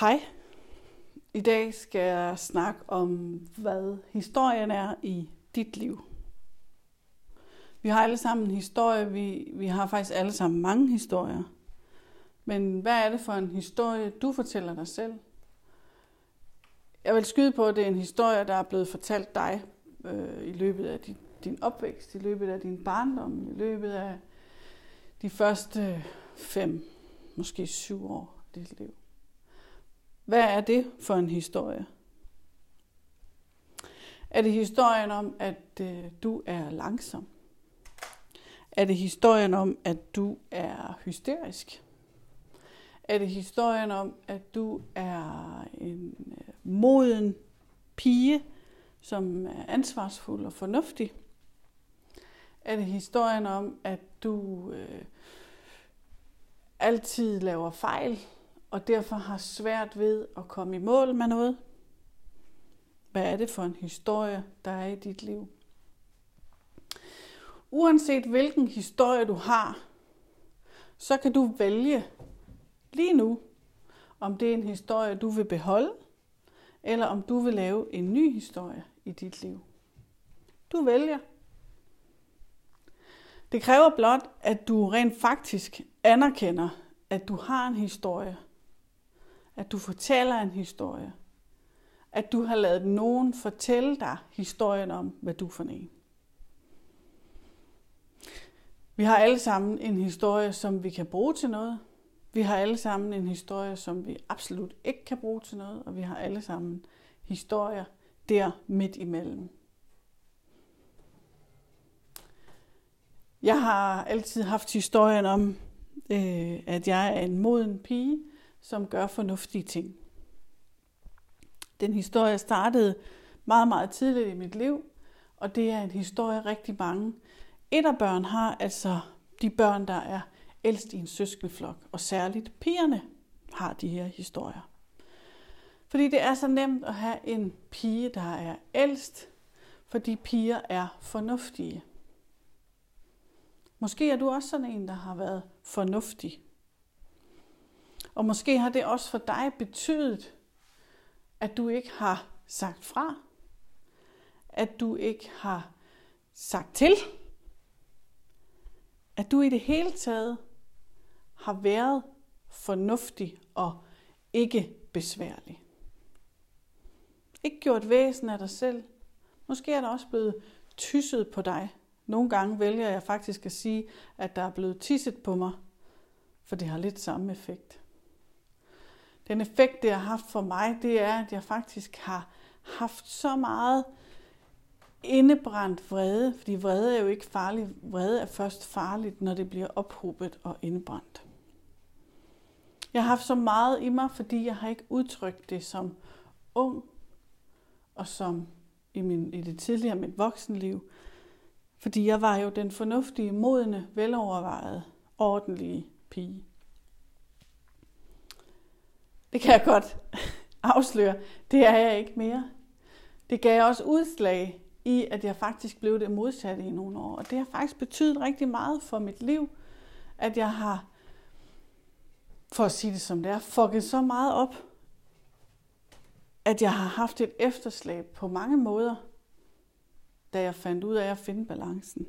Hej. I dag skal jeg snakke om, hvad historien er i dit liv. Vi har alle sammen en historie. Vi, vi har faktisk alle sammen mange historier. Men hvad er det for en historie, du fortæller dig selv? Jeg vil skyde på, at det er en historie, der er blevet fortalt dig øh, i løbet af din, din opvækst, i løbet af din barndom, i løbet af de første fem, måske syv år af dit liv. Hvad er det for en historie? Er det historien om, at øh, du er langsom? Er det historien om, at du er hysterisk? Er det historien om, at du er en øh, moden pige, som er ansvarsfuld og fornuftig? Er det historien om, at du øh, altid laver fejl, og derfor har svært ved at komme i mål med noget? Hvad er det for en historie, der er i dit liv? Uanset hvilken historie du har, så kan du vælge lige nu, om det er en historie, du vil beholde, eller om du vil lave en ny historie i dit liv. Du vælger. Det kræver blot, at du rent faktisk anerkender, at du har en historie, at du fortæller en historie, at du har lavet nogen fortælle dig historien om, hvad du er for en. Vi har alle sammen en historie, som vi kan bruge til noget. Vi har alle sammen en historie, som vi absolut ikke kan bruge til noget, og vi har alle sammen historier der midt imellem. Jeg har altid haft historien om, øh, at jeg er en moden pige, som gør fornuftige ting. Den historie startede meget, meget tidligt i mit liv, og det er en historie, rigtig mange børn har, altså de børn, der er ældst i en søskenflok, og særligt pigerne har de her historier. Fordi det er så nemt at have en pige, der er ældst, fordi piger er fornuftige. Måske er du også sådan en, der har været fornuftig. Og måske har det også for dig betydet, at du ikke har sagt fra. At du ikke har sagt til. At du i det hele taget har været fornuftig og ikke besværlig. Ikke gjort væsen af dig selv. Måske er der også blevet tysset på dig. Nogle gange vælger jeg faktisk at sige, at der er blevet tisset på mig, for det har lidt samme effekt. Den effekt, det har haft for mig, det er, at jeg faktisk har haft så meget indebrændt vrede, fordi vrede er jo ikke farlig. Vrede er først farligt, når det bliver ophobet og indbrændt. Jeg har haft så meget i mig, fordi jeg har ikke udtrykt det som ung og som i, min, i det tidligere mit voksenliv. Fordi jeg var jo den fornuftige, modne, velovervejede, ordentlige pige. Det kan jeg godt afsløre. Det er jeg ikke mere. Det gav også udslag i, at jeg faktisk blev det modsatte i nogle år. Og det har faktisk betydet rigtig meget for mit liv, at jeg har, for at sige det som det er, fucket så meget op, at jeg har haft et efterslæb på mange måder, da jeg fandt ud af at finde balancen.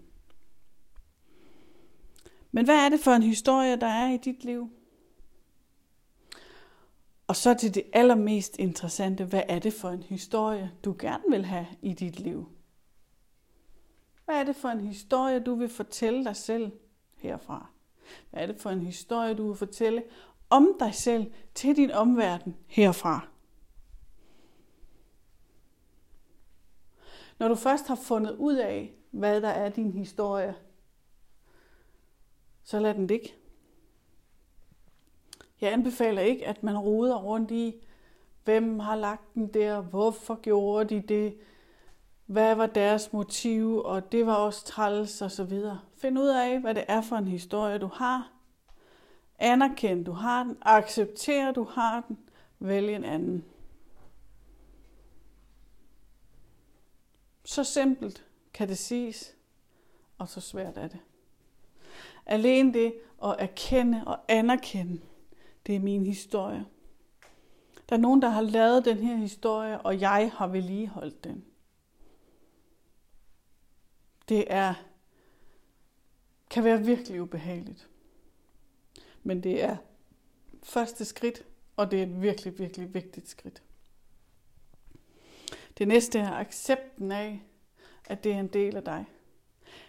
Men hvad er det for en historie, der er i dit liv? Og så til det allermest interessante, hvad er det for en historie, du gerne vil have i dit liv? Hvad er det for en historie, du vil fortælle dig selv herfra? Hvad er det for en historie, du vil fortælle om dig selv til din omverden herfra? Når du først har fundet ud af, hvad der er din historie, så lad den ligge. Jeg anbefaler ikke, at man roder rundt i, hvem har lagt den der, hvorfor gjorde de det, hvad var deres motiv, og det var også træls og så videre. Find ud af, hvad det er for en historie, du har. Anerkend, du har den. Accepter, du har den. Vælg en anden. Så simpelt kan det siges, og så svært er det. Alene det at erkende og anerkende, det er min historie. Der er nogen, der har lavet den her historie, og jeg har vedligeholdt den. Det er, kan være virkelig ubehageligt. Men det er første skridt, og det er et virkelig, virkelig vigtigt skridt. Det næste er accepten af, at det er en del af dig.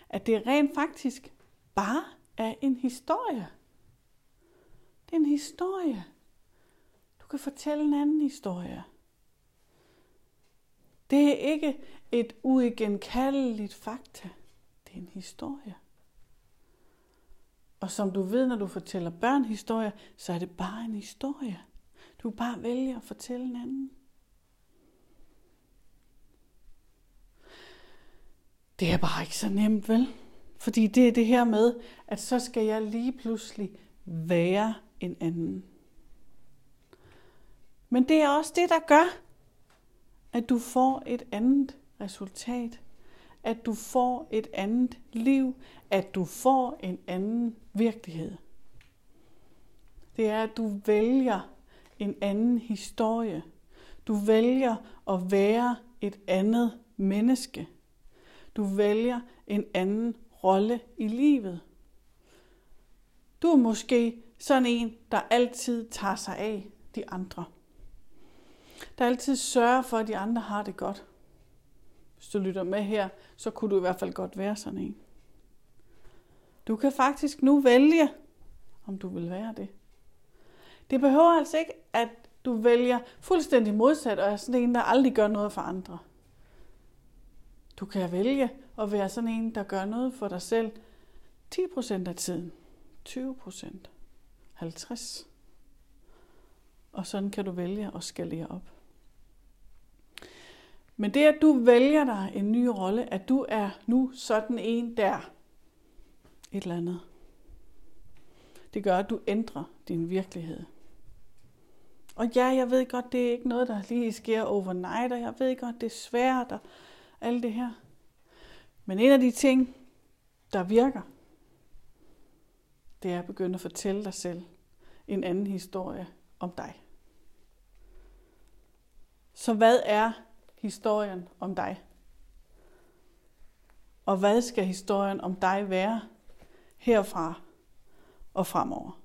At det rent faktisk bare er en historie. Det er en historie. Du kan fortælle en anden historie. Det er ikke et uigenkaldeligt fakta. Det er en historie. Og som du ved, når du fortæller børn historier, så er det bare en historie. Du bare vælger at fortælle en anden. Det er bare ikke så nemt, vel? Fordi det er det her med, at så skal jeg lige pludselig være en anden. Men det er også det, der gør, at du får et andet resultat. At du får et andet liv. At du får en anden virkelighed. Det er, at du vælger en anden historie. Du vælger at være et andet menneske. Du vælger en anden rolle i livet. Du er måske sådan en, der altid tager sig af de andre. Der altid sørger for, at de andre har det godt. Hvis du lytter med her, så kunne du i hvert fald godt være sådan en. Du kan faktisk nu vælge, om du vil være det. Det behøver altså ikke, at du vælger fuldstændig modsat og er sådan en, der aldrig gør noget for andre. Du kan vælge at være sådan en, der gør noget for dig selv 10% af tiden, 20%, 50%. Og sådan kan du vælge at skalere op. Men det, at du vælger dig en ny rolle, at du er nu sådan en der, et eller andet, det gør, at du ændrer din virkelighed. Og ja, jeg ved godt, det er ikke noget, der lige sker overnight, og jeg ved godt, det er svært, og alt det her. Men en af de ting, der virker, det er at begynde at fortælle dig selv en anden historie om dig. Så hvad er historien om dig? Og hvad skal historien om dig være herfra og fremover?